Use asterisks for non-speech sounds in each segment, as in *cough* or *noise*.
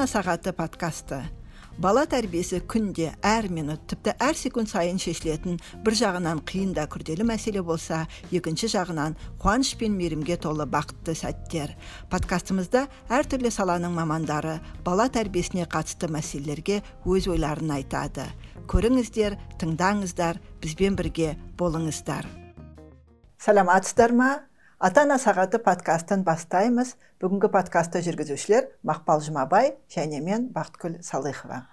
ана сағаты подкасты. Бала тәрбиесі күнде әр минут тіпті әр секунд сайын шешілетін бір жағынан қиын да күрделі мәселе болса екінші жағынан қуаныш пен мейірімге толы бақытты сәттер. Подкастымызда әртүрлі саланың мамандары бала тәрбиесіне қатысты мәселелерге өз ойларын айтады. Көріңіздер тыңдаңыздар бізбен бірге болыңыздар. Саламатсыздар ма? Ата ана сағаты подкастын бастаймыз. Бүгінгі подкастты жүргізушілер мақпал жұмабай және мен бақытгүл салыхова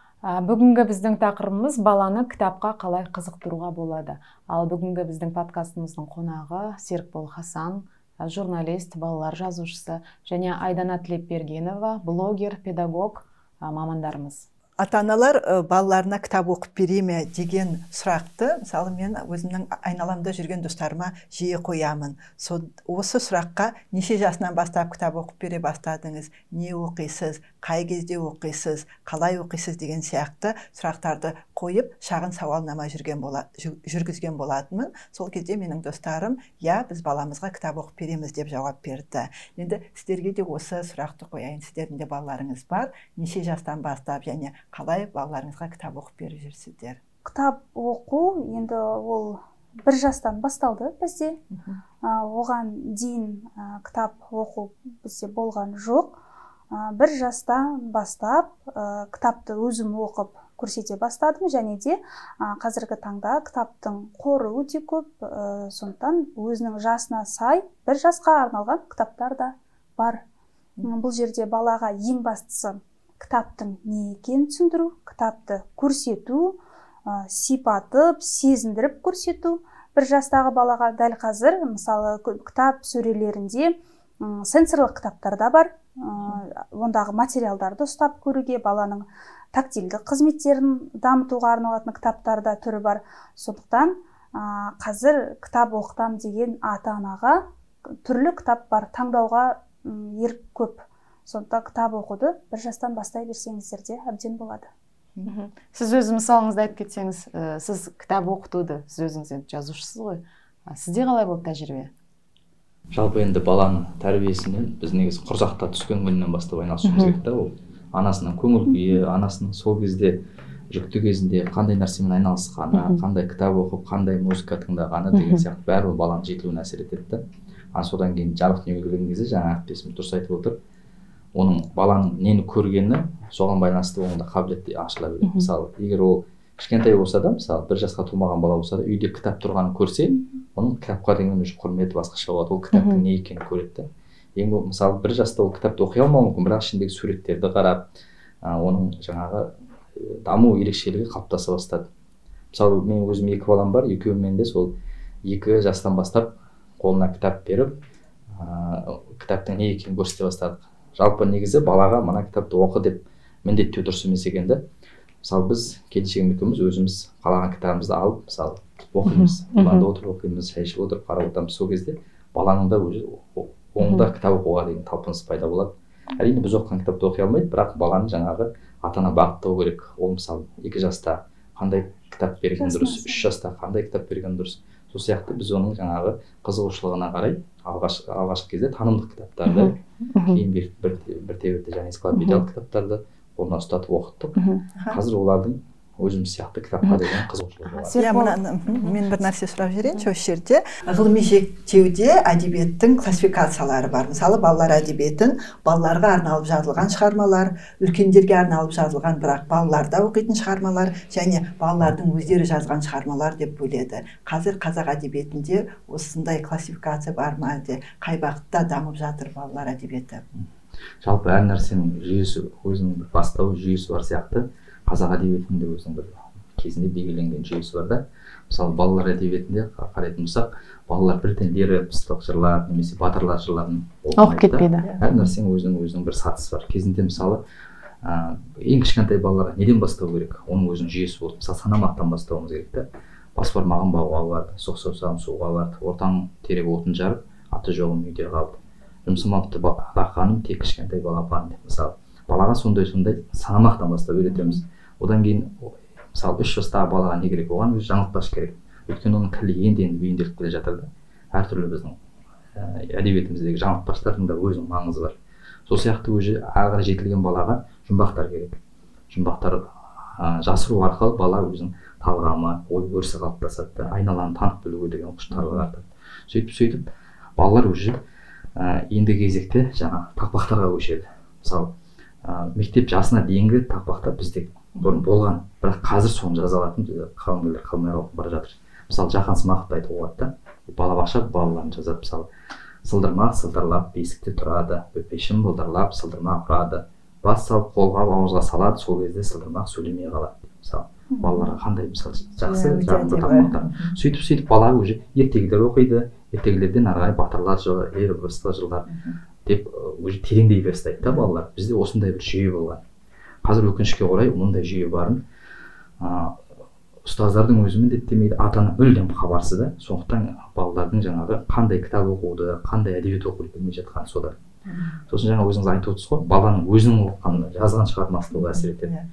бүгінгі біздің тақырыбымыз баланы кітапқа қалай қызықтыруға болады. Ал бүгінгі біздің подкастымыздың қонағы серікбол хасан журналист балалар жазушысы және айдана тілепбергенова блогер педагог мамандарымыз. Ата аналар балаларына кітап оқып бере ме деген сұрақты мысалы мен өзімнің айналамда жүрген достарыма жиі қоямын. Со, осы сұраққа неше жасынан бастап кітап оқып бере бастадыңыз не оқисыз қай кезде оқисыз қалай оқисыз деген сияқты сұрақтарды қойып шағын сауалнама жүрген бола, жүргізген болатынмын. Сол кезде менің достарым иә біз баламызға кітап оқып береміз деп жауап берді. Енді сіздерге де осы сұрақты қояйын. Сіздердің де балаларыңыз бар. Неше жастан бастап және қалай балаларыңызға кітап оқып беріп жүрсіздер? Кітап оқу енді ол бір жастан басталды бізде. Ә, оған дейін ә, кітап оқу бізде болған жоқ. Бір жастан бастап ә, кітапты өзім оқып көрсете бастадым. Және де ә, қазіргі таңда кітаптың қоры өте көп. Ә, сондықтан өзінің жасына сай бір жасқа арналған кітаптар да бар. Бұл жерде балаға ең бастысы кітаптың не екенін түсіндіру кітапты көрсету ә, сипатып сезіндіріп көрсету. Бір жастағы балаға дәл қазір мысалы кітап сөрелерінде сенсорлық кітаптар да бар. Ондағы материалдарды ұстап көруге баланың тактильді қызметтерін дамытуға арналатын кітаптар да түрі бар. Сондықтан ә, қазір кітап оқытам деген ата анаға түрлі кітап бар таңдауға ерік көп. Сондықтан кітап оқуды бір жастан бастай берсеңіздер де әбден болады. Сіз өз мысалыңызды айтып кетсеңіз ә, сіз кітап оқытуды сіз өзіңіз енді жазушысыз ғой. Сізде қалай болды тәжірибе? Жалпы енді баланың тәрбиесімен біз негізі құрсақта түскен күннен бастап айналысуымыз керек та ол. Анасының көңіл күйі анасының сол кезде жүкті кезінде қандай нәрсемен айналысқаны қандай кітап оқып қандай музыка тыңдағаны деген сияқты бәрі баланың жетілуіне әсер етеді да. А содан кейін жабық дүниеге келген кезде жаңа әріптесім дұрыс айтып отыр. Оның баланың нені көргені соған байланысты оның да қабілеті ашыла береді. Мысалы егер ол кішкентай болса да мысалы бір жасқа толмаған бала болса да үйде кітап тұрғанын көрсе оның кітапқа деген уже құрметі басқаша болады. Ол кітаптың не екенін көреді да ең мысалы бір жаста ол кітапты оқи алмауы мүмкін бірақ ішіндегі суреттерді қарап ә, оның жаңағы даму ерекшелігі қалыптаса бастады. Мысалы мен өзім екі балам бар екеуімен де сол екі жастан бастап қолына кітап беріп ыыы кітаптың не екенін көрсете бастадық. Жалпы негізі балаға мына кітапты оқы деп міндеттеу дұрыс емес екен да мысалы біз келіншегім екеуміз өзіміз қалаған кітабымызды алып мысалы оқимыз диванда отырып оқимыз шай ішіп отырып қарап отырамыз сол кезде баланың да өзі оңында кітап оқуға деген талпыныс пайда болады әрине біз оқыған кітапты оқи алмайды бірақ баланы жаңағы ата ана бағыттау керек ол мысалы екі жаста қандай кітап берген дұрыс үш жаста қандай кітап берген дұрыс сол сияқты біз оның жаңағы қызығушылығына қарай алғаш алғашқы кезде танымдық кітаптарды кейін бір, бір, бірте жаңа энциклопедиялық кітаптарды қолына ұстатып оқыттық қазір олардың өзіміз сияқты кітапқа деген қызығушылық иә мынаны мен бір нәрсе сұрап жіберейінші осы жерде ғылыми зерттеуде әдебиеттің классификациялары бар. Мысалы балалар әдебиетін балаларға арналып жазылған шығармалар үлкендерге арналып жазылған бірақ балалар да оқитын шығармалар және балалардың өздері жазған шығармалар деп бөледі. Қазір қазақ әдебиетінде осындай классификация бар ма әлде? Қай бағытта дамып жатыр балалар әдебиеті? Жалпы әр нәрсенің жүйесі өзінің бір бастау жүйесі бар сияқты. Қазақ әдебиетінде өзінің бір кезінде белгіленген жүйесі бар да. Мысалы балалар әдебиетінде қарайтын болсақ балалар бірден лиропостық жырлар немесе батырлар жырларын оқып кетпейді. Әр нәрсенің өзінің өзінің бір сатысы бар. Кезінде мысалы ә, ең кішкентай балаларға неден бастау керек? Оның өзінің жүйесі болды мысалы санамақтан бастауымыз керек та. Бас бармағын бауға барды соқ саусағын суға барды ортаң терек отын жарып аты жоғым үйде қалды. Жұмсамапты алақаным тек кішкентай балапан деп мысалы балаға сондай сондай санамақтан бастап үйретеміз. Одан кейін мысалы үш жастағы балаға не керек оған? Өзі жаңылтпаш керек. Өйткені оның тілі енді енді бейімделіп келе жатыр да. Әртүрлі біздің ә, әдебиетіміздегі жаңылтпаштардың да өзінің маңызы бар. Сол сияқты уже ары қарай жетілген балаға жұмбақтар керек. Жұмбақтар ә, жасыру арқылы бала өзінің талғамы ой өрісі қалыптасады да айналаны танып білуге деген құштарлығы артады. Сөйтіп сөйтіп балалар уже ә, ендігі кезекте жаңа тақпақтарға көшеді. Мысалы ә, мектеп жасына дейінгі тақпақтар бізде бұрын болған бірақ қазір соны жаза алатын қаламгерлер қалмай қалып бара жатыр. Мысалы жақан смақовты айтуға болады да балабақша балаларын жазады. Мысалы сылдырмақ сылдырлап бесікте тұрады өпешім бұлдырлап сылдырмақ ұрады. Бас салып қолғап ауызға салады сол кезде сылдырмақ сөйлемей қалады. Мысалы балаларға қандай мысалы жақсы Иә, жағымды тақпақтар сөйтіп сөйтіп бала уже ертегілер оқиды ертегілерден ары қарай батырлар жыры ер ырысты жырлар деп уже тереңдей бастайды да балалар. Бізде осындай бір жүйе болған. Қазір өкінішке орай мұндай жүйе барын ыыы ұстаздардың өзі міндеттемейді. Ата ана мүлдем хабарсыз да. Сондықтан балалардың жаңағы қандай кітап оқуды қандай әдебиет оқуды білмей жатқаны содан сосын жаңа өзіңіз айтып отырсыз ғой баланың өзінің оқыған жазған шығармасы да әсер етеді Иә.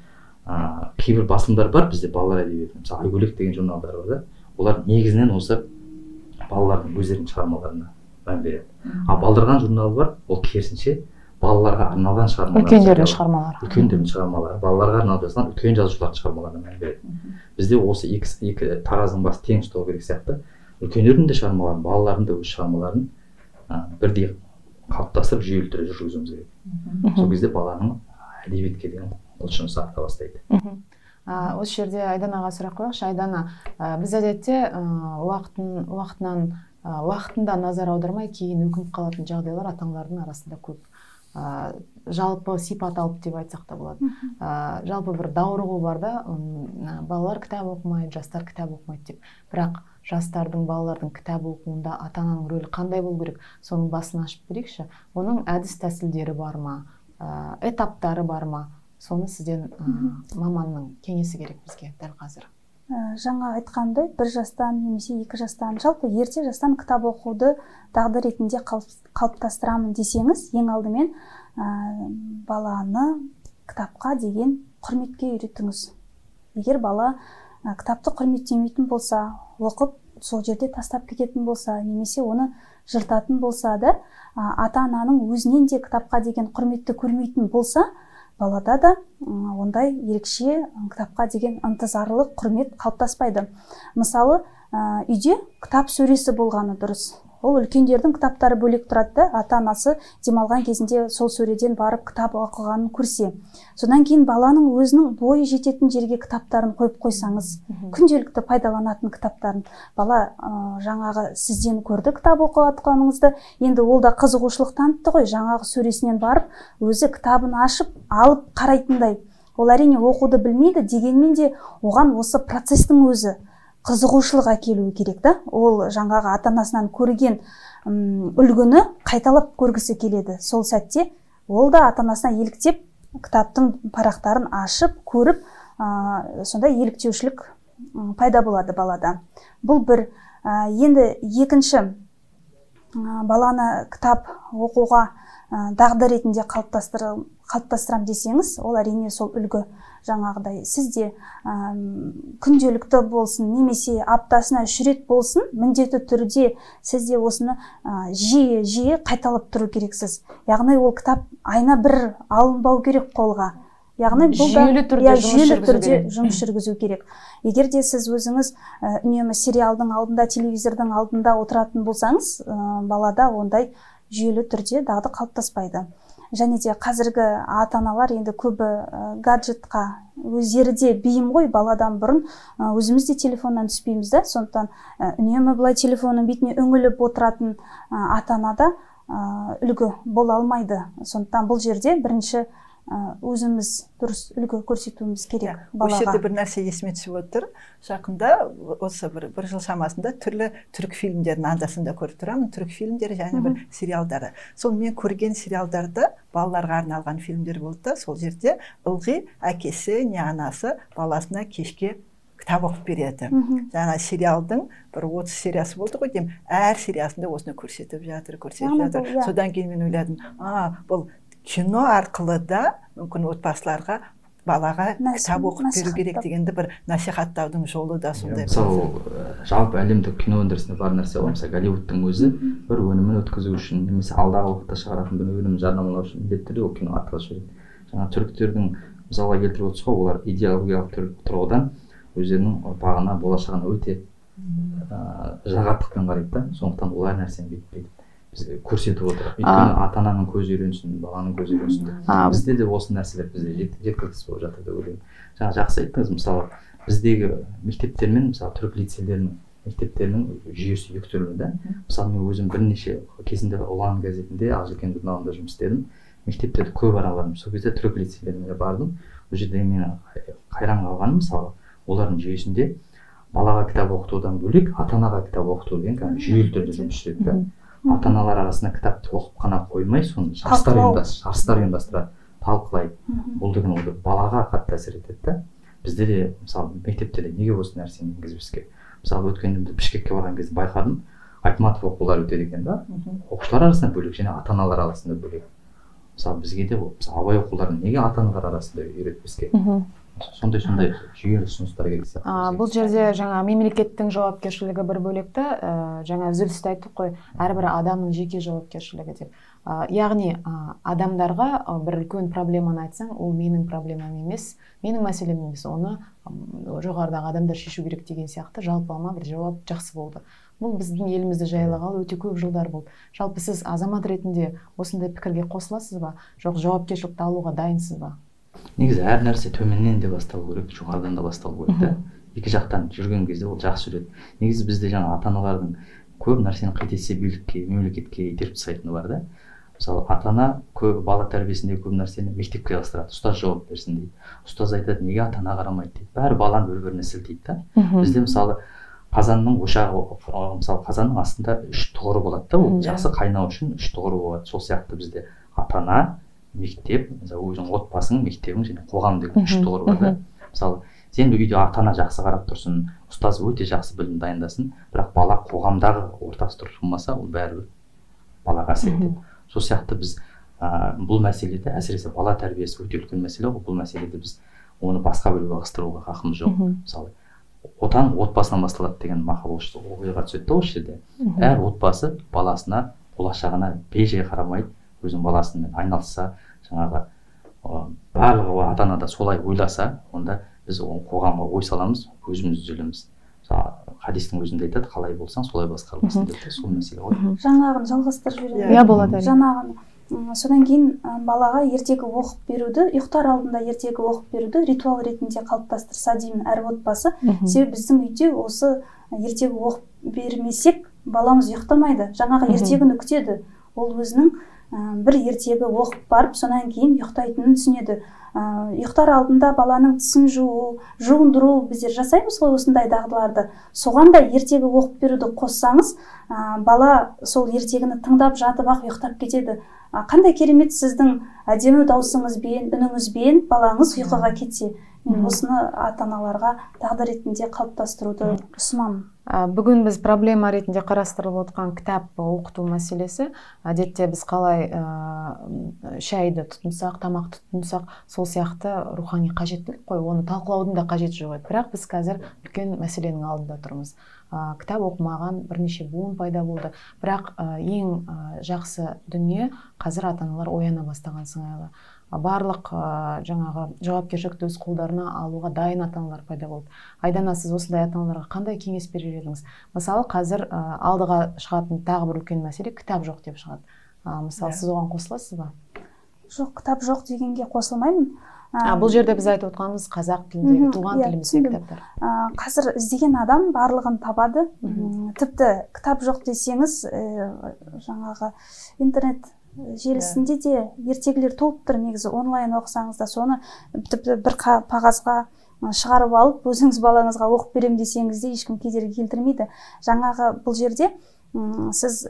ыыы кейбір басылымдар бар бізде балалар әдебиеті. Мысалы айгөлек деген журналдар бар да. Олар негізінен осы балалардың өздерінің шығармаларына мән береді. Ал балдырған журналы бар ол керісінше балаларға арналған шығармалар. Үлкендердің шығармалары. Үлкендердің шығармалары. Балаларға арналып жазылған үлкен жазушылардың шығармаларына мән береді. Бізде осы екі, екі таразының басы тең ұстау керек сияқты. Үлкендердің де шығармаларын балалардың да өз шығармаларын ә, бірдей қалыптастырып жүйелі түрде жүргізуіміз керек. Сол кезде баланың әдебиетке деген құлшынысы арта бастайды. Осы жерде айданаға сұрақ қояйықшы. Айдана ә, біз әдетте ә, уақытын уақытынан ә, уақытында назар аудармай кейін өкініп қалатын жағдайлар ата аналардың арасында көп. Ә, жалпы сипат алып деп айтсақ та болады. Ә, жалпы бір даурығу бар да ә, балалар кітап оқымайды жастар кітап оқымайды деп. Бірақ жастардың балалардың кітап оқуында ата ананың рөлі қандай болу керек? Соның басын ашып берейікші. Оның әдіс тәсілдері бар ма? Ә, этаптары бар ма? Соны сізден ә, маманның кеңесі керек бізге дәл қазір. Ә, жаңа айтқандай бір жастан немесе екі жастан жалпы ерте жастан кітап оқуды дағды ретінде қалып- қалыптастырамын десеңіз ең алдымен ә, баланы кітапқа деген құрметке үйретіңіз. Егер бала ә, кітапты құрметтемейтін болса оқып сол жерде тастап кететін болса немесе оны жыртатын болса да ә, ата ананың өзінен де кітапқа деген құрметті көрмейтін болса балада да ондай ерекше кітапқа деген ынтызарлық құрмет қалыптаспайды. Мысалы үйде кітап сөресі болғаны дұрыс. Ол үлкендердің кітаптары бөлек тұрады да ата анасы демалған кезінде сол сөреден барып кітап оқығанын көрсе. Содан кейін баланың өзінің бойы жететін жерге кітаптарын қойып қойсаңыз күнделікті пайдаланатын кітаптарын. Бала ә, жаңағы сізден көрді кітап оқығаныңызды енді ол да қызығушылық танытты ғой. Жаңағы сөресінен барып өзі кітабын ашып алып қарайтындай. Ол әрине оқуды білмейді дегенмен де оған осы процестің өзі. Қызығушылық әкелуі керек та. Ол жаңағы ата анасынан көрген үлгіні қайталап көргісі келеді. Сол сәтте ол да ата анасына еліктеп кітаптың парақтарын ашып көріп ә, сондай еліктеушілік пайда болады балада. Бұл бір Ә, енді екінші ә, баланы кітап оқуға ә, дағды ретінде қалыптастырам десеңіз ол әрине сол үлгі жаңағыдай сізде ә, күнделікті болсын немесе аптасына үш рет болсын міндетті түрде сізде осыны ә, жиі жиі қайталап тұру керексіз. Яғни ол кітап айына бір алынбау керек қолға. Яғни бұл да Жүйелі түрде иә, жұмыс жүйелі жүргізу түрде керек. жұмыс жүргізу керек. Егер де сіз өзіңіз ә, үнемі сериалдың алдында телевизордың алдында отыратын болсаңыз ә, балада ондай жүйелі түрде дағды қалыптаспайды. Және де қазіргі ата аналар енді көбі гаджетқа өздері де бейім ғой баладан бұрын өзіміз де телефоннан түспейміз да. Сондықтан үнемі былай телефонның бетіне үңіліп отыратын ата анада ә, үлгі бола алмайды. Сондықтан бұл жерде бірінші өзіміз дұрыс үлгі көрсетуіміз керек осы балаға. жерде бір нәрсе есіме түсіп отыр. Жақында осы бір бір жыл шамасында түрлі түрік фильмдерін анда санда көріп тұрамын. Түрік фильмдері және бір сериалдары. Сол мен көрген сериалдарда балаларға арналған фильмдер болды да сол жерде ылғи әкесі не анасы баласына кешке кітап оқып береді. Жаңа сериалдың бір отыз сериясы болды ғой деймін. Әр сериясында осыны көрсетіп жатыр көрсетіп жатыр. иә. содан кейін мен ойладым а бұл кино арқылы да мүмкін отбасыларға балаға кітап оқып беру керек дегенді бір насихаттаудың жолы да сондай мысалы ол жалпы әлемдік кино өндірісінде бар нәрсе ғой мысалы голливудтың өзі бір өнімін өткізу үшін немесе алдағы уақытта шығаратын бір өнімін жарнамалау үшін міндетті түрде ол кино арқылы жүреді жаңа түріктердің мысалға келтіріп отырсыз ғой олар идеологиялық тұрғыдан өздерінің ұрпағына болашағына өте ыыы жағаттықпен қарайды да. Сондықтан ол әр нәрсені бізге көрсетіп отыр өйткені ата ананың көзі үйренсін баланың көзі үйренсін. Деп бізде де осы нәрселер бізде жеткіліксіз болып жатыр деп ойлаймын. Жаңа жақсы айттыңыз мысалы біздегі мектептер мен мысалы түрік лицейлерінің мектептерінің жүйесі екі түрлі да мысалы мен өзім бірнеше кезінде ұлан газетінде ақжелкен журналында жұмыс істедім. Мектептерді көп араладым. Сол кезде түрік лицейлеріне бардым. Ол жерде мен қайран қалғаным мысалы олардың жүйесінде балаға кітап оқытудан бөлек ата анаға кітап оқыту деген кәдімгі жүйелі түрде жұмыс істейді да ата аналар арасында кітапты оқып қана қоймай соны жарыстар жарыстар ұйымдастырады талқылайды. Бұл деген ол балаға қатты әсер етеді да. Бізде де мысалы мектептерде неге осы нәрсені енгізбеске? Мысалы өткенде бішкекке барған кезде байқадым. Айтматов оқулар өтеді екен да. Оқушылар арасында бөлек және ата аналар арасында бөлек. Мысалы бізге де мысалы абай оқуларын неге ата аналар арасында үйретпеске? Сондай сондай жүйелі ұсыныстар керек сияқты бұл жерде жаңа мемлекеттің жауапкершілігі бір бөлек та ә, жаңа үзілісте айттық қой әрбір адамның жеке жауапкершілігі деп. Ә, яғни ә, адамдарға бір үлкен проблеманы айтсаң ол менің проблемам емес менің мәселем емес оны жоғарыдағы адамдар шешу керек деген сияқты жалпылама бір жауап жақсы болды. Бұл біздің елімізді жайлағалы өте көп жылдар болды. Жалпы сіз азамат ретінде осындай пікірге қосыласыз ба? Жоқ жауапкершілікті алуға дайынсыз ба? Негізі әр нәрсе төменнен де басталу керек жоғарыдан да басталу керек та екі жақтан жүрген кезде ол жақсы жүреді. Негізі бізде жаңа ата аналардың көп нәрсені қайтесе билікке мемлекетке итеріп тастайтыны бар да. Мысалы ата ана көп бала тәрбиесіндегі көп нәрсені мектепке ығыстырады ұстаз жауап берсін дейді. Ұстаз айтады неге ата ана қарамайды дейді. Бәрі баланы бір біріне сілтейді да. Бізде мысалы қазанның ошағы мысалы қазанның астында үш тұғыры болады да ол. Жақсы қайнау үшін үш тұғыры болады. Сол сияқты бізде ата ана мектеп мысалы өзің отбасың мектебің және қоғам деген үш тұғыр бар да мысалы сен үйде ата ана жақсы қарап тұрсын ұстаз өте жақсы білім дайындасын бірақ бала қоғамдағы ортасы дұрыс болмаса ол бәрібір балаға әсер етеді сол сияқты біз ә, бұл мәселеде әсіресе бала тәрбиесі өте үлкен мәселе ғой. Бұл мәселеде біз оны басқа біреуге ығыстыруға хақымыз жоқ. Мысалы отан отбасынан басталады деген мақал ойға түседі да осы жерде. Әр отбасы баласына болашағына бей жай қарамайды. Өзінің баласымен айналысса жаңағы барлығы ата ана да солай ойласа онда біз қоғамға ой саламыз өзіміз түзелеміз мысалы хадистің өзінде айтады қалай болсаң солай басқарыласың деп сол мәселе ғой. Жаңағын жалғастырып жіберейін. Иә болады жаңағын содан кейін балаға ертегі оқып беруді ұйықтар алдында ертегі оқып беруді ритуал ретінде қалыптастырса деймін әр отбасы. Себебі біздің үйде осы ертегі оқып бермесек баламыз ұйықтамайды. Жаңағы ертегіні күтеді. Ол өзінің бір ертегі оқып барып сонан кейін ұйықтайтынын түсінеді. Ұйықтар алдында баланың тісін жуу жуындыру біздер жасаймыз ғой осындай дағдыларды. Соған да ертегі оқып беруді қоссаңыз бала сол ертегіні тыңдап жатып ақ ұйықтап кетеді. Қандай керемет сіздің әдемі даусыңызбен үніңізбен балаңыз ұйқыға кетсе. Мен осыны ата аналарға дағды ретінде қалыптастыруды ұсынамын. Бүгін біз проблема ретінде қарастырылып отқан кітап оқыту мәселесі әдетте біз қалай ә, шайды тұтынсақ тамақты тұтынсақ сол сияқты рухани қажеттілік қой оны талқылаудың да қажеті жоқ еді. Бірақ біз қазір үлкен мәселенің алдында тұрмыз. Ә, кітап оқымаған бірнеше буын пайда болды. Бірақ ә, ең жақсы дүние қазір ата аналар ояна бастаған сыңайлы. Барлық ә, жаңағы жауапкершілікті өз қолдарына алуға дайын ата аналар пайда болды. Айдана сіз осындай ата аналарға қандай кеңес берер едіңіз? Мысалы қазір ә, алдыға шығатын тағы бір үлкен мәселе кітап жоқ деп шығады. Ә, мысалы yeah. Иә. сіз оған қосыласыз ба? Жоқ кітап жоқ дегенге қосылмаймын. А бұл жерде біз айтып отқанымыз қазақ тіліндегі туған yeah, иә, тіліміздегі кітаптар. Ә, қазір іздеген адам барлығын табады. Тіпті кітап жоқ десеңіз ә, жаңағы интернет желісінде де ертегілер толып тұр негізі онлайн оқысаңыз да соны тіпті бір қағазға шығарып алып өзіңіз балаңызға оқып беремін десеңіз де ешкім кедергі келтірмейді. Жаңағы бұл жерде сіз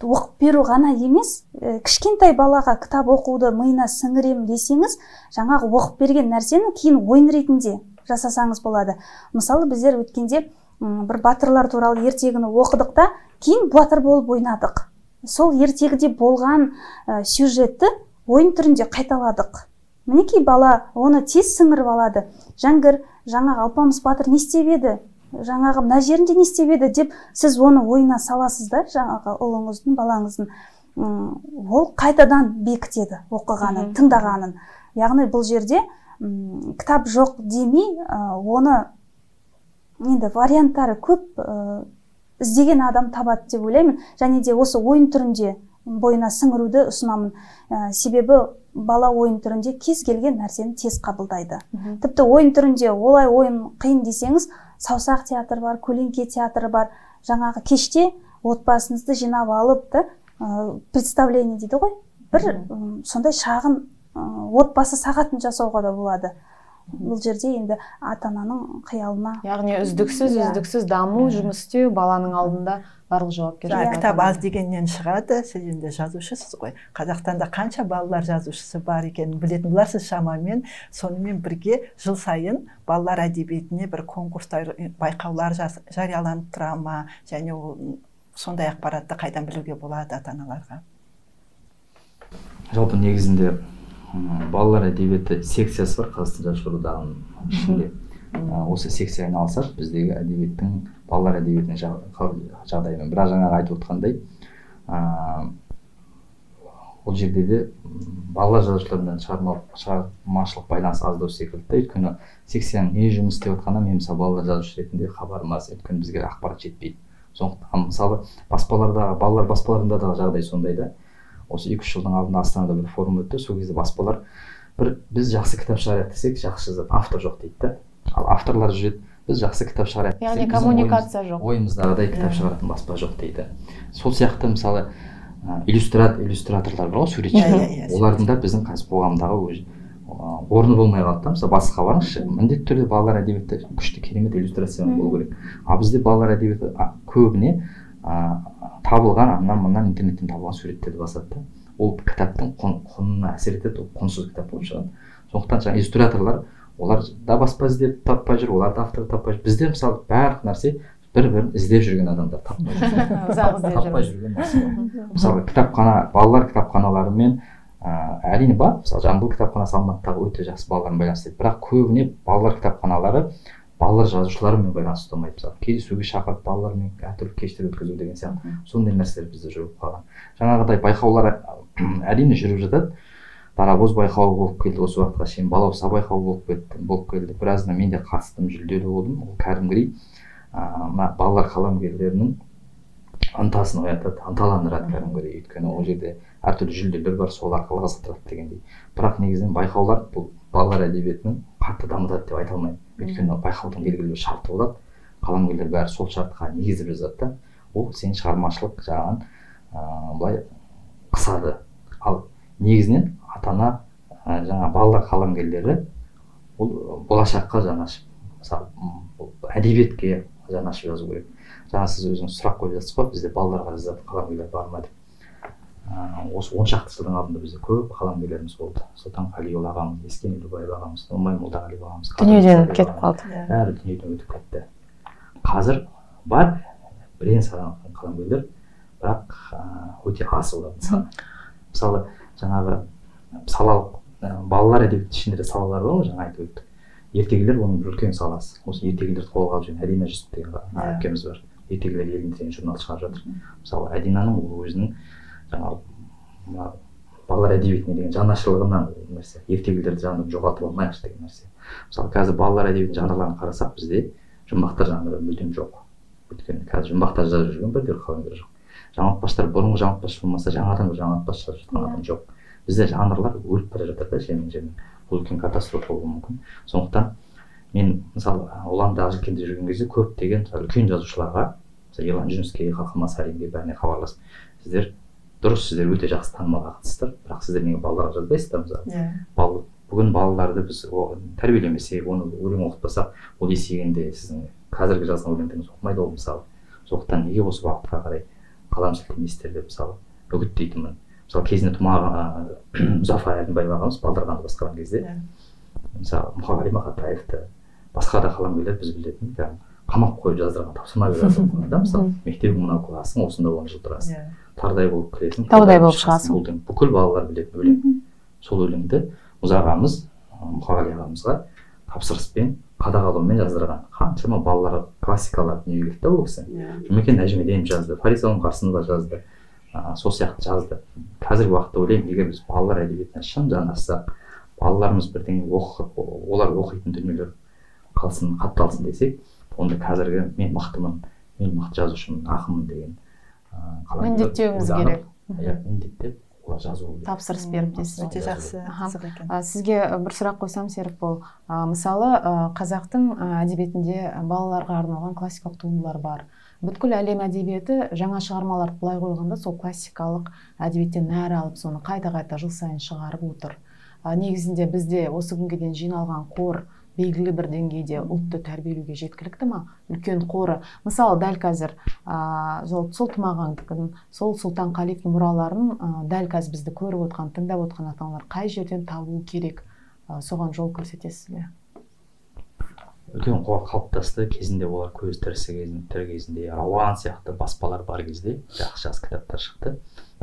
оқып беру ғана емес кішкентай балаға кітап оқуды миына сіңірем десеңіз жаңағы оқып берген нәрсені кейін ойын ретінде жасасаңыз болады. Мысалы біздер өткенде бір батырлар туралы ертегіні оқыдық та кейін батыр болып ойнадық. Сол ертегіде болған ә, сюжетті ойын түрінде қайталадық. Мінекей бала оны тез сіңіріп алады. Жәңгір жаңағы алпамыс батыр не істеп еді? Жаңағы мына жерінде не істеп еді? деп сіз оны ойына саласыз да жаңағы ұлыңыздың балаңыздың ол қайтадан бекітеді оқығанын тыңдағанын. Яғни бұл жерде м кітап жоқ демей оны енді варианттары көп ә, іздеген адам табады деп ойлаймын. Және де осы ойын түрінде бойына сіңіруді ұсынамын. Ә, себебі бала ойын түрінде кез келген нәрсені тез қабылдайды. Тіпті ойын түрінде олай ойын қиын десеңіз саусақ театры бар көлеңке театры бар. Жаңағы кеште отбасыңызды жинап алып та ә, представление дейді ғой. Бір сондай шағын отбасы сағатын жасауға да болады. Бұл жерде енді ата ананың қиялына яғни үздіксіз иә. үздіксіз даму жұмыс істеу баланың алдында барлық жауапкершілік кітап аз дегеннен шығады. Сіз енді жазушысыз ғой. Қазақстанда қанша балалар жазушысы бар екенін білетін боларсыз шамамен. Сонымен бірге жыл сайын балалар әдебиетіне бір конкурстар байқаулар жарияланып тұра ма? Және ол сондай ақпаратты қайдан білуге болады ата аналарға жалпы негізінде балалар әдебиеті секциясы бар қазақстан жазушылар одағының ішінде. Осы секция айналысады біздегі әдебиеттің балалар әдебиетінің жағдайымен. Бірақ жаңағы айтып отқандай ол жерде де балалар жазушылармен шығармашылық байланыс аздау секілді. Да өйткені секцияның не жұмыс істеп жатқанына мен мысалы балалар жазушы ретінде хабарым аз өйткені бізге ақпарат жетпейді. Сондықтан мысалы баспаларда балалар баспаларында да жағдай сондай да осы екі үш жылдың алдында астанада бір форум өтті. Сол кезде баспалар бір біз жақсы кітап шығарайық десек жақсы жазады автор жоқ дейді да ал авторлар жүреді біз жақсы кітап шығарайық яғни коммуникация жоқ ойымыздағыдай кітап шығаратын баспа жоқ дейді. Сол сияқты мысалы иллюстрат иллюстраторлар бар ғой суретші иә, иә, иә, олардың да біздің қазір қоғамдағы орны болмай қалды да. Мысалы басқа барыңызшы міндетті түрде балалар әдебиеті күшті керемет иллюстрациямен болу керек. Ал бізде балалар әдебиеті көбіне табылған анан мындан интернеттен табылған суреттерді басады да ол кітаптың құнына әсер етеді ол құнсыз кітап болып шығады. Сондықтан жаңағы иллюстраторлар олар да баспа іздеп таппай жүр олар да автор таппай жүр. Бізде мысалы барлық нәрсе бір бірін іздеп жүрген адамдар таппай жүр. *laughs* Таппай жүрген нәрсе мысалы кітапхана балалар кітапханалары мен ә, әрине бар. Мысалы жамбыл кітапханасы алматыдағы өте жақсы балалармен байланыс істейді бірақ көбіне балалар кітапханалары балалар жазушылармен байланыс ұстамайды мысалы. Кездесуге шақырып балалармен әртүрлі кештер өткізу деген сияқты. Сондай нәрселер бізде жүріп қалған. Жаңағыдай байқаулар әрине жүріп жатады. Дарабоз байқауы болып келді осы уақытқа шейін. Балауса байқауы болып кетті болып келді. Біразына мен де қатыстым жүлделі болдым. Ол кәдімгідей мына балалар қаламгерлерінің ынтасын оятады ынталандырады кәдімгідей өйткені ол жерде әртүрлі жүлделер бар сол арқылы қызықтырады дегендей. Бірақ негізінен байқаулар бұл балалар әдебиетінің қатты дамытады деп айта алмаймын. Өйткені байқаудың белгілі бір шарты болады. Қаламгерлер бәрі сол шартқа негізіп жазады да ол сенің шығармашылық жағын ыыы былай қысады. Ал негізінен ата ана ә, жаңа балалар қаламгерлері ол болашаққа жанашып мысалы әдебиетке жанашып жазу керек. Жаңа сіз өзіңіз сұрақ қойып жатсыз ғой бізде балаларға жазатын қаламгерлер бар ма деп. Ә, осы он шақты жылдың алдында бізде көп қаламгерлеріміз болды. Сұлтан қалиұлы ағамыз ескен елубаев ағамыз омай молдағалиев ағамыз дүниеден кетіп қалды. Иә. бәрі дүниеден өтіп кетті. Қазір бар бірен саран қаламгерлер бірақ өте аз олардың саны мысалы жаңағы салалық балалар әдебиеті ішінде де салалар бар ғой жаңа айтып өттік. Ертегілер оның бір үлкен саласы. Осы ертегілерді қолға алып жүрген әдина жүсіп деген иә. әпкеміз бар. Ертегілер елінде деген журнал шығарып жатыр. Мысалы әдинаның өзінің жаңағы мына балалар әдебиетіне деген жанашырлығынан нәрсе. Ертегілерді жанрын жоғалтып алмайықшы деген нәрсе. Мысалы қазір балалар әдебиетінің жанрларын қарасақ бізде жұмбақтар жанры мүлдем жоқ. Өйткені қазір жұмбақтар жазып жүрген бірде қаламгер жоқ жаңылтпаштар бұрынғы жаңылтпаш болмаса жаңадан бір жаңылтпаш жазып жатқан адам жоқ. Бізде жанрлар өліп бара жатыр да жемен жемен бұл үлкен катастрофа болуы мүмкін. Сондықтан мен мысалы ұландағы желкенде жүрген кезде көптеген үлкен жазушыларға мысалы ерлан жүніске қалқам саринге бәріне хабарласып сіздер дұрыс сіздер өте жақсы танымал ақынсыздар бірақ сіздер неге балаларға жазбайсыздар мысалы. Иә. Бал бүгін балаларды біз тәрбиелемесек оны өлең оқытпасақ ол есейгенде сіздің қазіргі жазған өлеңдеріңіз оқымайды ол мысалы. Сондықтан неге осы бағытқа қарай қалам сілтемейсіздер деп мысалы үгіттейтінмін. Мысалы кезінде тұма *clears throat* мұзафар әлімбаев ағамыз балдырғанды басқарған кезде иә. мысалы мұқағали мақатаевты басқа да қаламгерлер біз білетін қамап қойып жаздырған тапсырма беріп *laughs* да мысалы мектебің мынау классың осында он жыл тұрасың. Иә. Тардай болып кіресің таудай болып шығасың. бұл бүкіл балалар білетін өлең сол өлеңді мұз ағамыз мұқағали ағамызға тапсырыспен қадағалаумен жаздырған. Қаншама балаларға классикалар дүниеге келді да ол кісі. Иә. Жұмекен нәжімеденов жазды фариза оңғарсынова жазды. Ә, сол сияқты жазды. Қазіргі уақытта ойлаймын егер біз балалар әдебиетіне шын жанассақ балаларымыз бірдеңе оқып олар оқитын дүниелер қалсын қатталсын десек онда қазіргі мен мықтымын мен мықты жазушымын ақынмын деген міндеттеуіміз керек. иә міндеттеп олар жазу керек. Тапсырыс беріп дейсіз. өте жақсы. қызық екен. Сізге бір сұрақ қойсам серікбол. Мысалы қазақтың әдебиетінде балаларға арналған классикалық туындылар бар. Бүткіл әлем әдебиеті жаңа шығармаларды былай қойғанда сол классикалық әдебиеттен нәр алып соны қайта қайта жыл сайын шығарып отыр. Негізінде бізде осы күнге дейін жиналған қор белгілі бір деңгейде ұлтты тәрбиелеуге жеткілікті ма? Үлкен қоры. Мысалы дәл қазір ыыы сол тұмағаңдікін сол сұлтан қалиевтің мұраларын ә, дәл қазір бізді көріп отқан тыңдап отқан ата аналар қай жерден табуы керек? Ә, соған жол көрсетесіз бе? Үлкен қор қалыптасты. Кезінде олар көз тірісі тірі кезінде рауан сияқты баспалар бар кезде жақсы жақсы кітаптар шықты.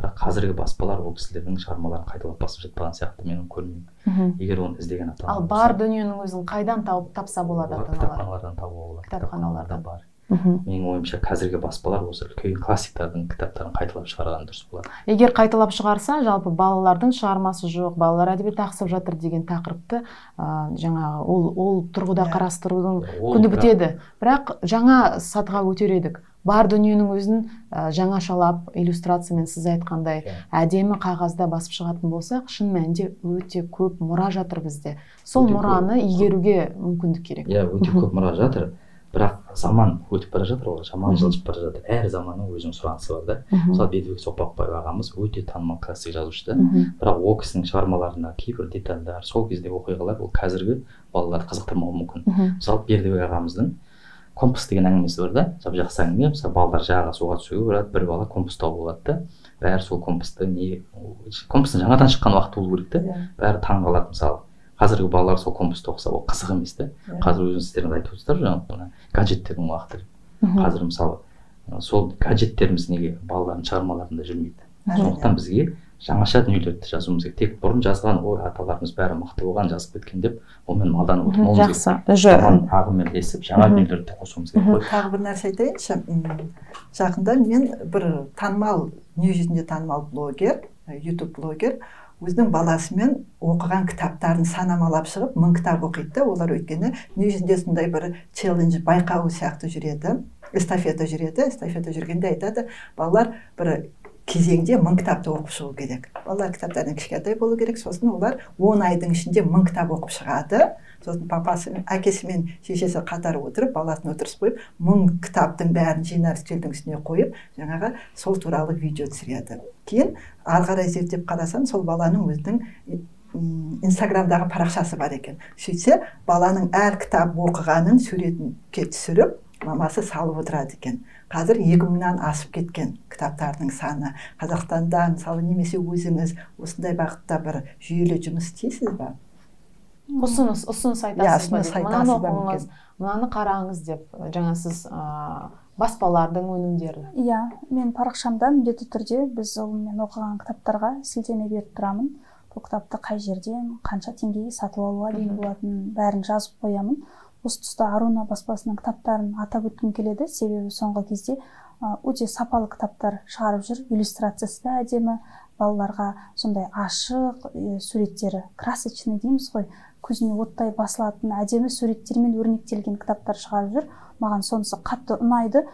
Бірақ қазіргі баспалар ол кісілердің шығармаларын қайталап басып жатпаған сияқты мен көрмеймін. Егер оны іздеген ата ал бар дүниенің өзін қайдан тауып тапса болады ата аналар кітапханалардан табуға болады. Кітапханалардан. Бар. Менің ойымша қазіргі баспалар осы үлкен классиктардың кітаптарын қайталап шығарған дұрыс болады. Егер қайталап шығарса жалпы балалардың шығармасы жоқ балалар әдебиеті ақсап жатыр деген тақырыпты ә, жаңағы ол ол тұрғыда иә. қарастырудың күні бітеді. Бірақ жаңа сатыға көтередік едік. Бар дүниенің өзін ә, жаңашалап иллюстрациямен сіз айтқандай yeah. әдемі қағазда басып шығатын болсақ шын мәнінде өте көп мұра жатыр бізде. Сол өте мұраны көп. игеруге мүмкіндік керек. Иә өте көп мұра жатыр. Бірақ заман өтіп бара жатыр ғой жаман жылжып бара жатыр. Әр заманның өзінің сұранысы бар да. Мысалы бердібек соқпақбаев ағамыз өте танымал классик жазушы да бірақ ол кісінің шығармаларында кейбір детальдар сол кездегі оқиғалар ол қазіргі балаларды қызықтырмауы мүмкін. Мысалы бердібек ағамыздың компас деген әңгімесі бар да жап жақсы әңгіме мысалы балалар жағаға суға түсуге барады бір бала компас тауып алады да бәрі сол компасты не компастың жаңадан шыққан уақыты болу керек та. Иә. бәрі таң қалады мысалы қазіргі балалар сол компасты оқыса ол қызық емес та. Иә. қазір өздеріңіз айтып отырсыздар жаңағы гаджеттердің уақыты қазір мысалы сол гаджеттеріміз неге балалардың шығармаларында жүрмейді сондықтан бізге жаңаша дүниелерді жазуымыз керек. Тек бұрын жазған ой аталарымыз бәрі мықты болған жазып кеткен деп онымен малданып отырмауымыз жақсы. уже ағыммен ілесіп жаңа дүниелерді қосуымыз керек қой. Тағы бір нәрсе айтайыншы. Жақында мен бір танымал дүние жүзінде танымал блогер ютуб блогер өзінің баласымен оқыған кітаптарын санамалап шығып мың кітап оқиды да. Олар өйткені дүние жүзінде сондай бір челлендж байқауы сияқты жүреді. Эстафета жүреді. Эстафета жүргенде айтады. Балалар бір кезеңде мың кітапты оқып шығу керек. Балалар кітаптардан кішкентай болу керек. Сосын олар он айдың ішінде мың кітап оқып шығады. Сосын папасы әкесі мен шешесі қатар отырып баласын отырғызып қойып мың кітаптың бәрін жинап үстелдің үстіне қойып жаңағы сол туралы видео түсіреді. Кейін ары қарай зерттеп қарасам сол баланың өзінің инстаграмдағы парақшасы бар екен. Сөйтсе баланың әр кітап оқығанын суретке түсіріп мамасы салып отырады екен. Қазір екі мыңнан асып кеткен кітаптардың саны. Қазақстанда мысалы немесе өзіңіз осындай бағытта бір жүйелі жұмыс істейсіз ба? Ұсыныс ұсыныс айтасыз ба мынаны оқыңыз мынаны қараңыз деп жаңа сіз ыыы баспалардың өнімдері иә мен парақшамда міндетті түрде біз мен оқыған кітаптарға сілтеме беріп тұрамын. Бұл кітапты қай жерден қанша теңгеге сатып алуға дейін болатынын бәрін жазып қоямын. Осы тұста аруна баспасының кітаптарын атап өткім келеді. Себебі соңғы кезде өте сапалы кітаптар шығарып жүр. Иллюстрациясы да әдемі балаларға сондай ашық суреттері красочный дейміз ғой. Көзіне оттай басылатын әдемі суреттермен өрнектелген кітаптар шығарып жүр. Маған сонысы қатты ұнайды.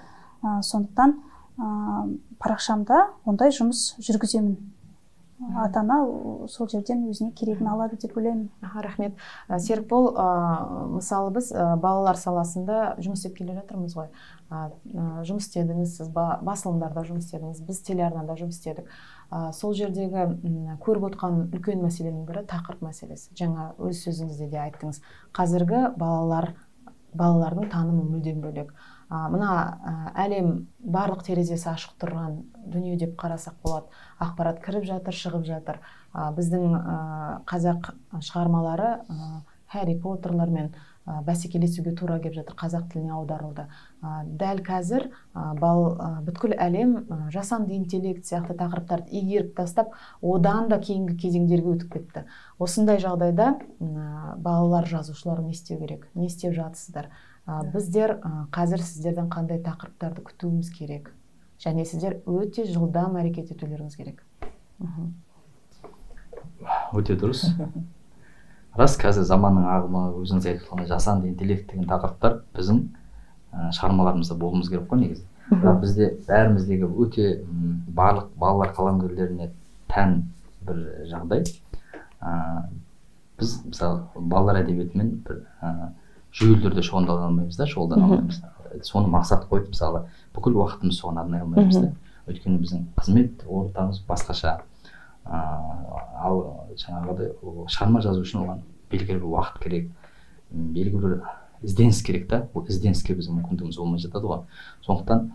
Ә, сондықтан ә, парақшамда ондай жұмыс жүргіземін. Ата ана сол жерден өзіне керегін алады деп ойлаймын. Рахмет. Серікбол ә, мысалы біз ә, балалар саласында жұмыс істеп келе жатырмыз ғой. Ә, жұмыс істедіңіз сіз басылымдарда жұмыс істедіңіз біз телеарнада жұмыс істедік. Ә, сол жердегі көріп отқан үлкен мәселенің бірі тақырып мәселесі. Жаңа өз сөзіңізде де айттыңыз. Қазіргі балалар балалардың танымы мүлдем бөлек. ә, мына әлем барлық терезесі ашық тұрған дүние деп қарасақ болады. Ақпарат кіріп жатыр шығып жатыр. Біздің қазақ шығармалары хәрри поттерлермен ә, бәсекелесуге тура келіп жатыр қазақ тіліне аударылды. Ә, дәл қазір ә, бал ә, бүткіл әлем ә, жасанды интеллект сияқты тақырыптарды игеріп тастап одан да кейінгі кезеңдерге өтіп кетті. Осындай жағдайда ә, балалар жазушылар не істеу керек не істеп жатсыздар? Ә, біздер ә, қазір сіздерден қандай тақырыптарды күтуіміз керек? Және сіздер өте жылдам әрекет етулеріңіз керек. Мхм өте дұрыс. Рас қазір заманның ағымы өзіңіз айтып жасанды интеллект деген тақырыптар біздің ә, шығармаларымызда болуымыз керек қой негізі. Бірақ бізде бәріміздегі өте барлық балалар қаламгерлеріне тән бір жағдай. Ә, біз мысалы балалар әдебиетімен бір ә, жүйелі түрде шұғылдана алмаймыз да шұғылдана алмаймыз. Соны мақсат қойып мысалы бүкіл уақытымызды соған арнай алмаймыз да. Өйткені біздің қызмет ортамыз басқаша. Ыыы ал жаңағыдай шығарма жазу үшін оған белгілі бір уақыт керек. Белгілі бір ізденіс керек та. Ол ізденіске біздің мүмкіндігіміз болмай жатады ғой. Сондықтан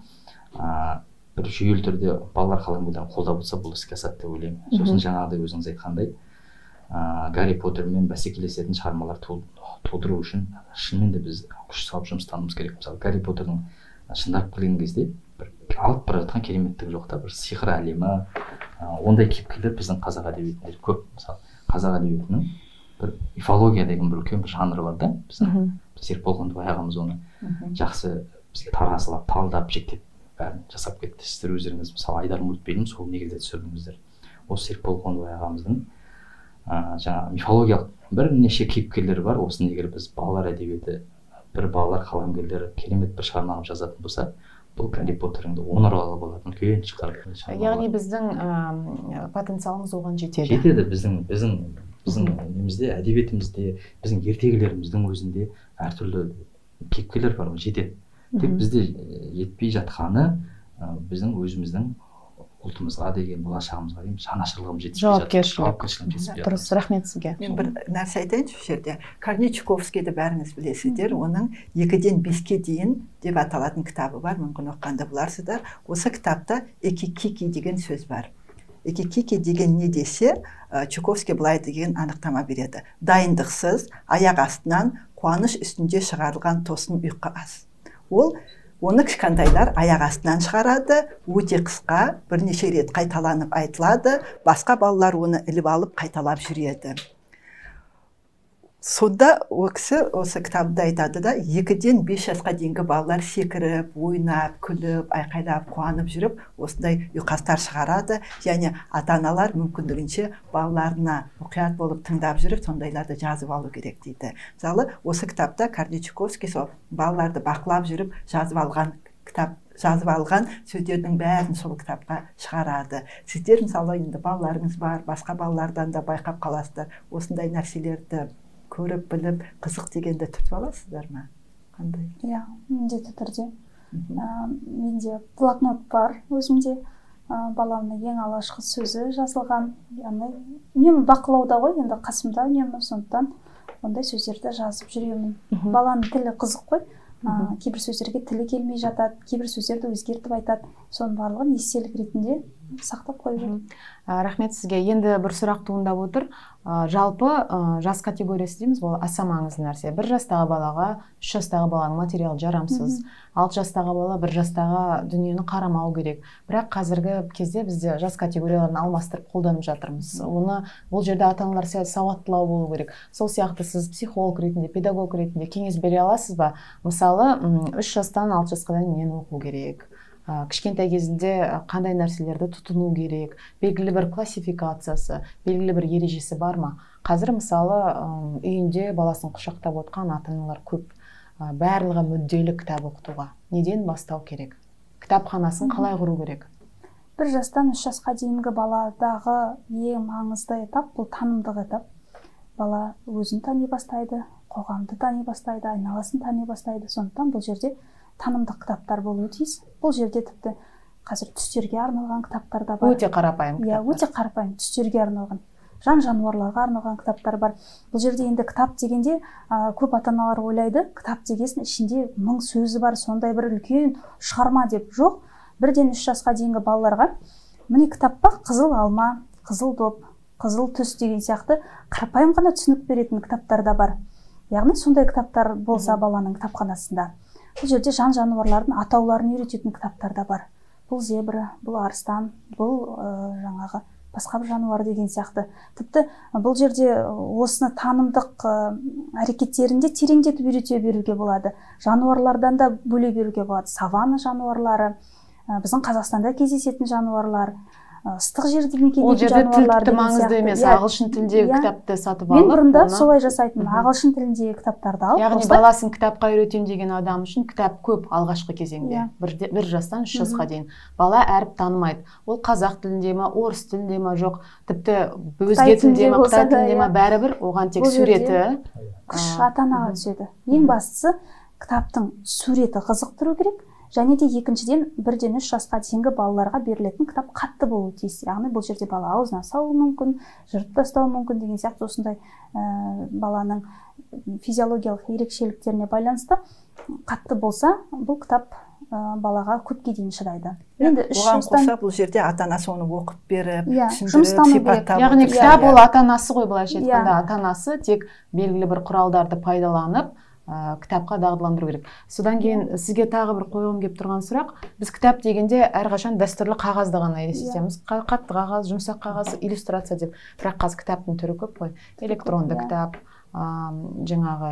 ыыы бір жүйелі түрде балалар қаламгерлерін қолдап отырса бұл іске асады деп ойлаймын. Сосын жаңағыдай өзіңіз айтқандай ыыы гарри поттермен бәсекелесетін шығармалар ту- тудыру үшін шынымен де біз күш салып жұмыстануымыз керек. Мысалы гарри поттердің шындап келген кезде бір алып бара жатқан кереметтігі жоқ та бір сиқыр әлемі ондай кейіпкерлер біздің қазақ әдебиетінде көп. Мысалы қазақ әдебиетінің бір мифология деген бір үлкен бір жанры бар да. Біздің серікбол қондыбай ағамыз оны жақсы бізге таразылап талдап жіктеп бәрін жасап кетті. Сіздер өздеріңіз мысалы айдар мультфильмін сол негізде түсірдіңіздер. Осы серікбол қондыбай ағамыздың ыыы жаңағы мифологиялық бірнеше кейіпкерлері бар. Осыны егер біз балалар әдебиеті бір балалар қаламгерлері керемет бір шығарма қылып жазатын болса бұл гарри поттеріңді он ұралы болатын үлкен шығарма яғни біздің ыыы потенциалымыз оған жетеді. Жетеді. Біздің біздің біздің немізде әдебиетімізде біздің ертегілеріміздің өзінде әртүрлі кейіпкерлер бар ғой жетеді. Тек бізде жетпей жатқаны ы, біздің өзіміздің ұлтымызға деген болашағымызға деген жанашырлығымыз жетіспей жатыр. Жауапкершілік. жауапкершілігіміз жетіспей жатыр. дұрыс рахмет сізге. Мен бір нәрсе айтайыншы бұл жерде корней чуковскийді бәріңіз білесіздер оның екіден беске дейін деп аталатын кітабы бар мүмкін оқығанда боларсыздар. Осы кітапта экикики деген сөз бар. Экикики деген не десе чуковский былай деген анықтама береді. Дайындықсыз аяқ астынан қуаныш үстінде шығарылған тосын ұйқас ол оны кішкентайлар аяқ астынан шығарады өте қысқа бірнеше рет қайталанып айтылады. Басқа балалар оны іліп алып қайталап жүреді. Сонда ол кісі осы кітабында айтады да екіден бес жасқа дейінгі балалар секіріп ойнап күліп айқайлап қуанып жүріп осындай ұйқастар шығарады. Және ата аналар мүмкіндігінше балаларына мұқият болып тыңдап жүріп сондайларды жазып алу керек дейді. Мысалы осы кітапта кардичковский сол балаларды бақылап жүріп жазып алған кітап жазып алған сөздердің бәрін сол кітапқа шығарады. Сіздер мысалы енді балаларыңыз бар басқа балалардан да байқап қаласыздар. Осындай нәрселерді көріп біліп қызық дегенді түртіп аласыздар ма қандай? Иә міндетті түрде. Ә, менде блокнот бар өзімде. Ә, баламның ең алғашқы сөзі жазылған. Яғни үнемі бақылауда ғой енді қасымда үнемі сондықтан ондай сөздерді жазып жүремін. Баланың тілі қызық қой. Ә, кейбір сөздерге тілі келмей жатады кейбір сөздерді өзгертіп айтады. Соның барлығын естелік ретінде сақтап қойып жүремін Ә, рахмет сізге. Енді бір сұрақ туындап отыр. Ә, жалпы ә, жас категориясы дейміз ғой аса маңызды нәрсе. Бір жастағы балаға үш жастағы баланың материалы жарамсыз. Алты жастағы бала бір жастағы дүниені қарамау керек. Бірақ қазіргі кезде бізде жас категорияларын алмастырып қолданып жатырмыз. Оны бұл жерде ата аналар сәл сауаттылау болу керек. Сол сияқты сіз психолог ретінде педагог ретінде кеңес бере аласыз ба? Мысалы үш жастан алты жасқа дейін нені оқу керек? Ә, кішкентай кезінде ә, қандай нәрселерді тұтыну керек? Белгілі бір классификациясы белгілі бір ережесі бар ма? Қазір мысалы ым, үйінде баласын құшақтап отқан ата аналар көп. Ә, барлығы мүдделі кітап оқытуға. Неден бастау керек? Кітапханасын қалай құру керек? Бір жастан үш жасқа дейінгі баладағы ең маңызды этап бұл танымдық этап. Бала өзін тани бастайды қоғамды тани бастайды айналасын тани бастайды. Сондықтан бұл жерде танымдық кітаптар болуы тиіс. Бұл жерде тіпті қазір түстерге арналған кітаптар да бар. Өте қарапайым иә өте қарапайым түстерге арналған. Жан жануарларға арналған кітаптар бар. Бұл жерде енді кітап дегенде ә, көп ата аналар ойлайды кітап дегесін ішінде мың сөзі бар сондай бір үлкен шығарма деп жоқ. Бірден үш жасқа дейінгі балаларға міне кітап па? Қызыл алма қызыл доп қызыл түс деген сияқты қарапайым ғана түсінік беретін кітаптар да бар. Яғни сондай кітаптар болса баланың кітапханасында. Бұл жерде жан жануарлардың атауларын үйрететін кітаптар да бар. Бұл зебра бұл арыстан бұл ә, жаңағы басқа бір жануар деген сияқты. Тіпті бұл жерде осыны танымдық әрекеттерінде тереңдетіп үйрете беруге болады. Жануарлардан да бөле беруге болады. Саванна жануарлары біздің қазақстанда кездесетін жануарлар ыстық жерде мекендейтін ол жерде тіл тіпті маңызды емес Иә, ағылшын тіліндегі иә. кітапты сатып мен алып бұрында оны- солай жасайтынмын. Мхм. ағылшын тіліндегі кітаптарды алып яғни осылай- баласын кітапқа үйретемін деген адам үшін кітап көп алғашқы кезеңде. Иә. бір, бір жастан үш жасқа дейін. Бала әріп танымайды. Ол қазақ тілінде ма орыс тілінде ма жоқ. Тіпті өзге тілде ма қытай тілінде ма бәрібір оған тек суреті күш ата анаға түседі. Ең бастысы кітаптың суреті қызықтыру керек. Және де екіншіден бірден үш жасқа дейінгі балаларға берілетін кітап қатты болуы тиіс яғни бұл жерде бала аузына салуы мүмкін жыртып тастауы мүмкін деген сияқты осындай ә, баланың физиологиялық ерекшеліктеріне байланысты қатты болса бұл кітап ә, балаға көпке дейін шыдайды енді үш оған қоса бұл жерде ата анасы оны оқып беріп Иә, түсіндіріп сипаттап яғни кітап иә. ол ата анасы ғой былайша Иә. айтқанда ата анасы тек белгілі бір құралдарды пайдаланып ә, кітапқа дағдыландыру керек. Содан кейін сізге тағы бір қойғым келіп тұрған сұрақ. Біз кітап дегенде әрқашан дәстүрлі қағазды ғана елестетеміз. Қа- қатты қағаз жұмсақ қағаз иллюстрация деп. Бірақ қазір кітаптың түрі көп қой. Электронды иә. кітап а, жаңағы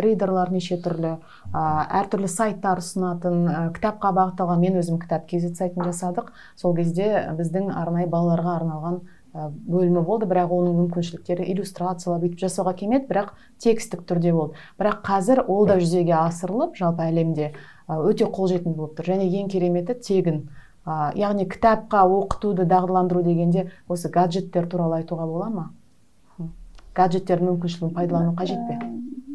ридерлар неше түрлі а, әртүрлі сайттар ұсынатын а, кітапқа бағытталған мен өзім кітап kz сайтын жасадық. Сол кезде біздің арнайы балаларға арналған бөлімі болды бірақ оның мүмкіншіліктері иллюстрациялап өйтіп жасауға келмеді бірақ текстік түрде болды. Бірақ қазір ол да жүзеге асырылып жалпы әлемде өте қолжетімді болып тұр. Және ең кереметі тегін а, яғни кітапқа оқытуды дағдыландыру дегенде осы гаджеттер туралы айтуға бола ма? Гаджеттердің мүмкіншілігін пайдалану қажет пе? Ә,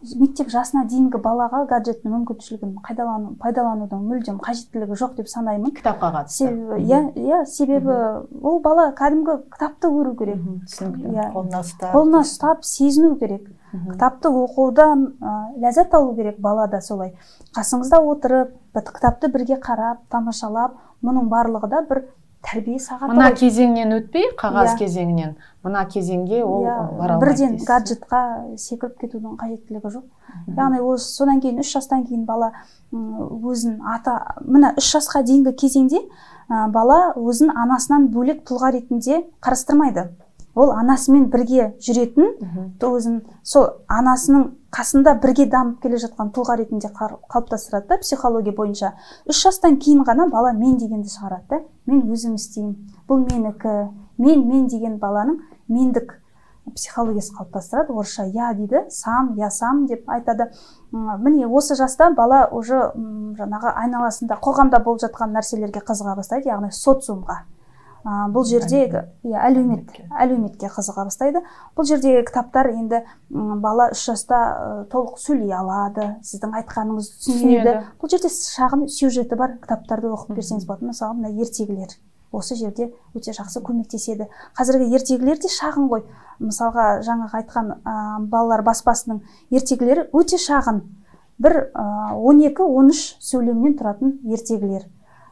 мектеп жасына дейінгі балаға гаджеттің мүмкіншілігін пайдалану пайдаланудың мүлдем қажеттілігі жоқ деп санаймын. Кітапқа қатысты. Себебі иә иә себебі ол бала кәдімгі кітапты көру керек. Түсінікті. Иә. Қолына ұстап қолына ұстап сезіну керек. Кітапты оқудан ә, ләззат алу керек бала да солай. Қасыңызда отырып кітапты бірге қарап тамашалап мұның барлығы да бір тәрбие сағаты мына кезеңнен өтпей қағаз Иә. кезеңінен мына кезеңге ол Иә, бара алмайды бірден дейсіз. гаджетқа секіріп кетудің қажеттілігі жоқ. Яғни ол содан кейін үш жастан кейін бала өзін ата мына үш жасқа дейінгі кезеңде ә, бала өзін анасынан бөлек тұлға ретінде қарастырмайды. Ол анасымен бірге жүретін Мхм. өзін сол анасының қасында бірге дамып келе жатқан тұлға ретінде қалыптастырады да психология бойынша. Үш жастан кейін ғана бала мен дегенді шығарады да. Мен өзім істеймін. Бұл менікі. Мен мен деген баланың мендік психологиясы қалыптастырады. Орысша я дейді сам я сам деп айтады. Міне осы жаста бала уже жаңағы айналасында қоғамда болып жатқан нәрселерге қызыға бастайды яғни социумға. А, бұл жерде иә әлеумет Әлеуметке. қызыға бастайды. Бұл жердегі кітаптар енді бала үш жаста ә, толық сөйлей алады сіздің айтқаныңызды түсінеді. Бұл жерде шағын сюжеті бар кітаптарды оқып берсеңіз болады. Мысалы мына ертегілер. Осы жерде өте жақсы көмектеседі. Қазіргі ертегілер де шағын ғой. Мысалға жаңағы айтқан ә, балалар баспасының ертегілері өте шағын. Бір ә, 12-13 сөйлемнен тұратын ертегілер.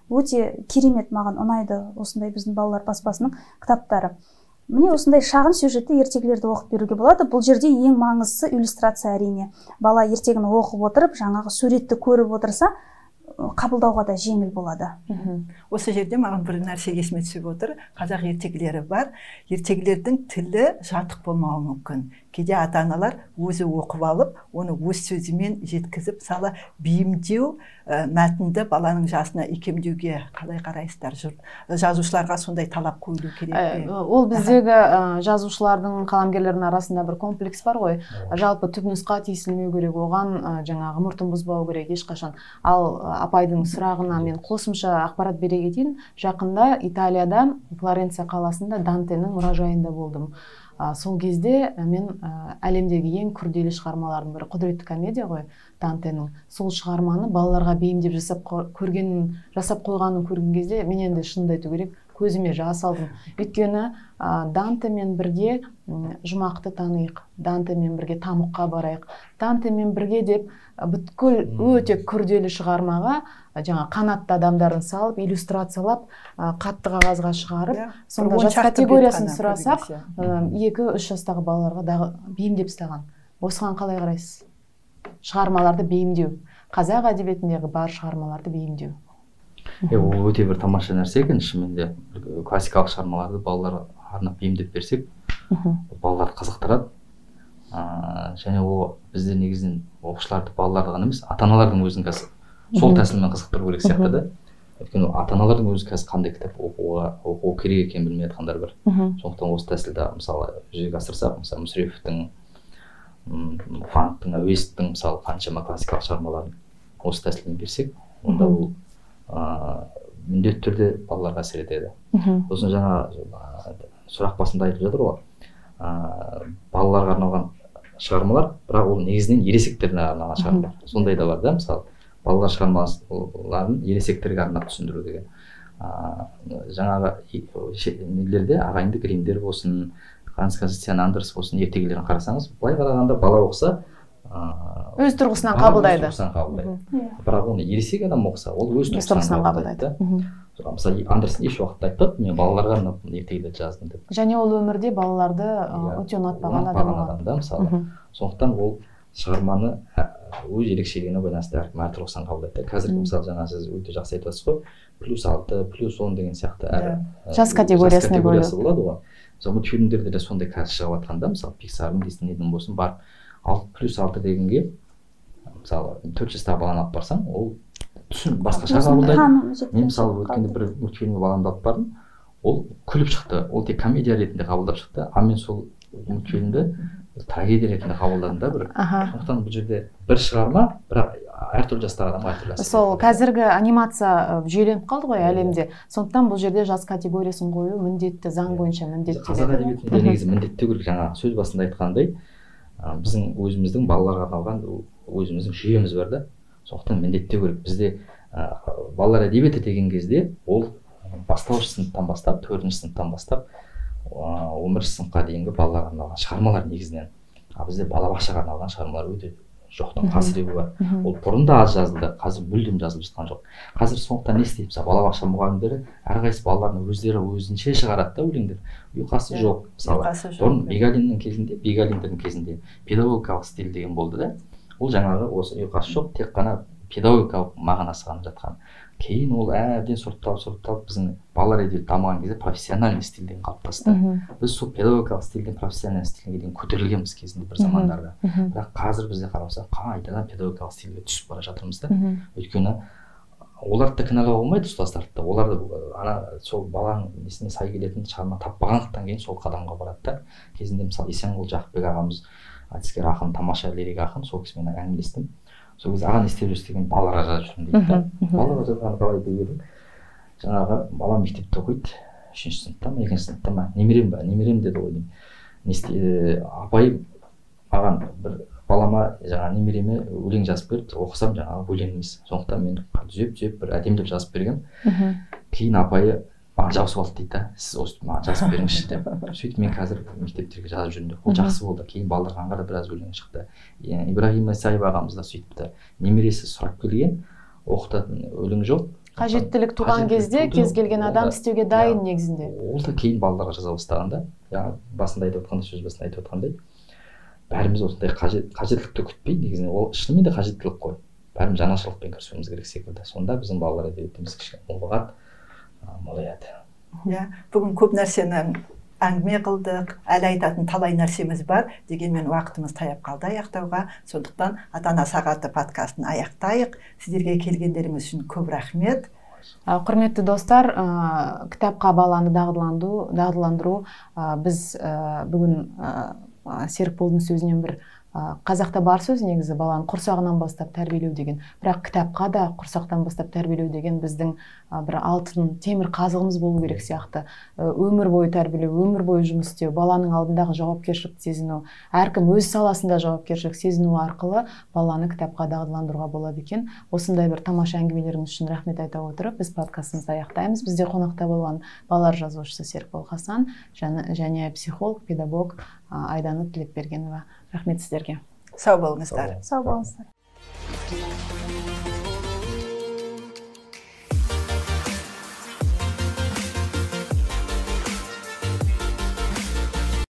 Өте керемет маған ұнайды осындай біздің балалар баспасының кітаптары. Міне осындай шағын сюжетті ертегілерді оқып беруге болады. Бұл жерде ең маңыздысы иллюстрация әрине. Бала ертегіні оқып отырып жаңағы суретті көріп отырса қабылдауға да жеңіл болады. Осы жерде маған бір нәрсе есіме түсіп отыр. Қазақ ертегілері бар. Ертегілердің тілі жатық болмауы мүмкін. Кейде ата аналар өзі оқып алып оны өз сөзімен жеткізіп мысалы бейімдеу ә, мәтінді баланың жасына икемдеуге қалай қарайсыздар? Жұрт жазушыларға сондай талап қойылу керек Ә, пе ол біздегі ә, жазушылардың қаламгерлердің арасында бір комплекс бар ғой. Жалпы түпнұсқа тиісілмеу керек оған ә, жаңағы мұртын бұзбау керек ешқашан. Ал ә, апайдың сұрағына мен қосымша ақпарат бере кетейін. Жақында италияда флоренция қаласында дантенің мұражайында болдым. А, сол кезде ә, мен ә, әлемдегі ең күрделі шығармалардың бірі құдіретті комедия ғой дантенің сол шығарманы балаларға бейімдеп жасап көргенін жасап қойғанын көрген кезде мен енді шынымды айту керек көзіме жас алдым. Өйткені ә, дантемен бірге жұмақты таниық дантемен бірге тамұққа барайық. Дантемен бірге деп ә, бүткіл өте күрделі шығармаға ә, жаңа қанатты адамдарын салып иллюстрациялап қатты қағазға шығарып сонда жас категориясын сұрасақ екі үш жастағы балаларға дағы бейімдеп тастаған. Осыған қалай қарайсыз? Шығармаларды бейімдеу. Қазақ әдебиетіндегі бар шығармаларды бейімдеу. Иә ол өте бір тамаша нәрсе екен шынымен де. Классикалық шығармаларды балаларға арнап бейімдеп берсек балаларды қызықтырады. Ыыы және ол бізде негізінен оқушыларды балаларды ғана емес ата аналардың өзін қазір сол тәсілмен қызықтыру керек сияқты да. Өйткені ата аналардың өзі қазір қандай кітап оқуға оқу керек екенін білмей жатқандар бар. Сондықтан осы тәсілді мысалы жүзеге асырсақ мысалы мүсіреповтің фанктың әуезовтің мысалы қаншама классикалық шығармаларын осы тәсілмен берсек онда ол ыыы міндетті түрде балаларға әсер етеді. Сосын жаңа сұрақ басында айтылып жатыр ғой. Ыыы балаларға арналған шығармалар бірақ ол негізінен ересектерге арналған шығармалар. Сондай да бар да мысалы. Балалар шығармаларын ересектерге арнап түсіндіру деген. Ыыы жаңағы нелерде ағайынды гримдер болсын ганс кристиан андерс болсын ертегілерін қарасаңыз былай қарағанда бала оқыса ыыы өз тұрғысынан қабылдайды. өз тұрғысынан қабылдайды. Бірақ оны ересек адам оқыса ол өз тұрғысынан қабылдайды да. Мысалы андерсен еш уақытта айтпады мен балаларға арнап ертегілерді жаздым деп. Және ол өмірде балаларды өте ұнатпаған адам адам да мысалы. Сондықтан ол шығарманы өз ерекшелігіне байланысты әркім әртүрлі қабылдайды да. Қазіргі мысалы жаңа сіз өте жақсы айтып жатсыз ғой. Плюс алты плюс он деген сияқты әр жас категориясына болады ғой. Мысалы мультфильмдерде де сондай қазір шығып жатқан да мысалы пиксардың диснейдің болсын бар. Ал плюс алты дегенге мысалы төрт жастағы баланы алып барсаң ол түсін басқаша қабылдайды. мен мысалы өткенде бір мультфильмге баламды алып бардым. Ол күліп шықты. Ол тек комедия ретінде қабылдап шықты. Ал мен сол мультфильмді трагедия ретінде қабылдадым да бір. Сондықтан бұл жерде бір шығарма бірақ әртүрлі жастағы адамға әртүрлі сол қазіргі анимация жүйеленіп қалды ғой әлемде. сондықтан бұл жерде жас категориясын қою міндетті заң бойынша міндетті қазақ әдебиетінде негізі міндеттеу керек жаңа сөз басында айтқандай біздің өзіміздің балаларға арналған өзіміздің жүйеміз бар да. Сондықтан міндеттеу керек. Бізде балалар әдебиеті деген кезде ол бастауыш сыныптан бастап төртінші сыныптан бастап он бірінші сыныпқа дейінгі балаларға арналған шығармалар негізінен. Ал бізде балабақшаға арналған шығармалар өте жоқтың қасіреуі бар. Ол бұрын да аз жазылды қазір мүлдем жазылып жатқан жоқ. Қазір сондықтан не істейді мысалы балабақша мұғалімдері әрқайсысы балаларына өздері өзінше шығарады да өлеңдер ұйқасы жоқ мысалы. бұрын бегалиннің кезінде бегалиндердің кезінде педагогикалық стиль деген болды да. Ол жаңағы осы ұйқасы жоқ тек қана педагогикалық мағынасы ғана жатқан. Кейін ол әбден сұрыпталып сұрыпталып біздің балалар әдебиеті дамыған кезде профессиональный стильден қалыптасты біз сол педагогикалық стильден профессиональный стильге дейін көтерілгенбіз кезінде бір замандарда. Бірақ қазір бізде қарасақ қайтадан педагогикалық стильге түсіп бара жатырмыз да. Өйткені оларды да кінәлауға болмайды ұстаздарды да. Олар да ана сол баланың несіне сай келетін шығарма таппағандықтан кейін сол қадамға барады да. Кезінде мысалы есенғұл жақыпбек ағамыз айтыскер ақын тамаша лирик ақын сол кісімен әңгімелестім. Сол кезде аға не істеп жүрсіз деген балаларға жазып жүрмін дейді да балаларға жазғаны қалай деп едім жаңағы балам мектепте оқиды. Үшінші сыныпта ма екінші сыныпта ма? Немерем ба? Немерем деді ғой деймін. Не апайым маған бір балама жаңағы немереме өлең жазып берді. Оқысам жаңағы өлең емес. Сондықтан мен түзеп түзеп бір әдемілеп жазып бергенмін. Кейін апайы маған жабысып алды дейді да. Сіз осы маған жазып беріңізші деп. *laughs* Сөйтіп мен қазір мектептерге жазып жүрмін деп. Ол жақсы болды. Кейін балаларға да біраз өлең шықты. Ибрагим исаев ағамыз да сөйтіпті немересі сұрап келген. Оқытатын өлең жоқ. Қажеттілік туған кезде кез келген адам істеуге дайын негізінде. Ол да кейін балаларға жаза бастаған да жаңа басында айтып отқандай сөз басында айтып отқандай бәріміз осындай қажет қажеттілікті күтпей негізінен ол шынымен де қажеттілік қой. Бәріміз жанашырлықпен кірісуіміз керек секілді. Сонда біздің балалар әдебиетіміз кішкене молығады молаяды иә бүгін көп нәрсені әңгіме қылдық әлі айтатын талай нәрсеміз бар дегенмен уақытымыз таяп қалды аяқтауға. Сондықтан ата ана сағаты подкастын аяқтайық. Сіздерге келгендеріңіз үшін көп рахмет. Құрметті достар ә, кітапқа баланы дағдыландыру ә, біз ә, бүгін ә, серікболдың сөзінен бір қазақта бар сөз негізі баланы құрсағынан бастап тәрбиелеу деген. Бірақ кітапқа да құрсақтан бастап тәрбиелеу деген біздің бір алтын темір қазығымыз болу керек сияқты. Өмір бойы тәрбиелеу өмір бойы жұмыс істеу баланың алдындағы жауапкершілікті сезіну әркім өз саласында жауапкершілік сезіну арқылы баланы кітапқа дағдыландыруға болады екен. Осындай бір тамаша әңгімелеріңіз үшін рахмет айта отырып біз подкастымызды аяқтаймыз. Бізде қонақта болған балалар жазушысы серікбол хасан және психолог педагог айдана тілепбергенова. Рахмет сіздерге. Сау болыңыздар. Сау болыңыздар.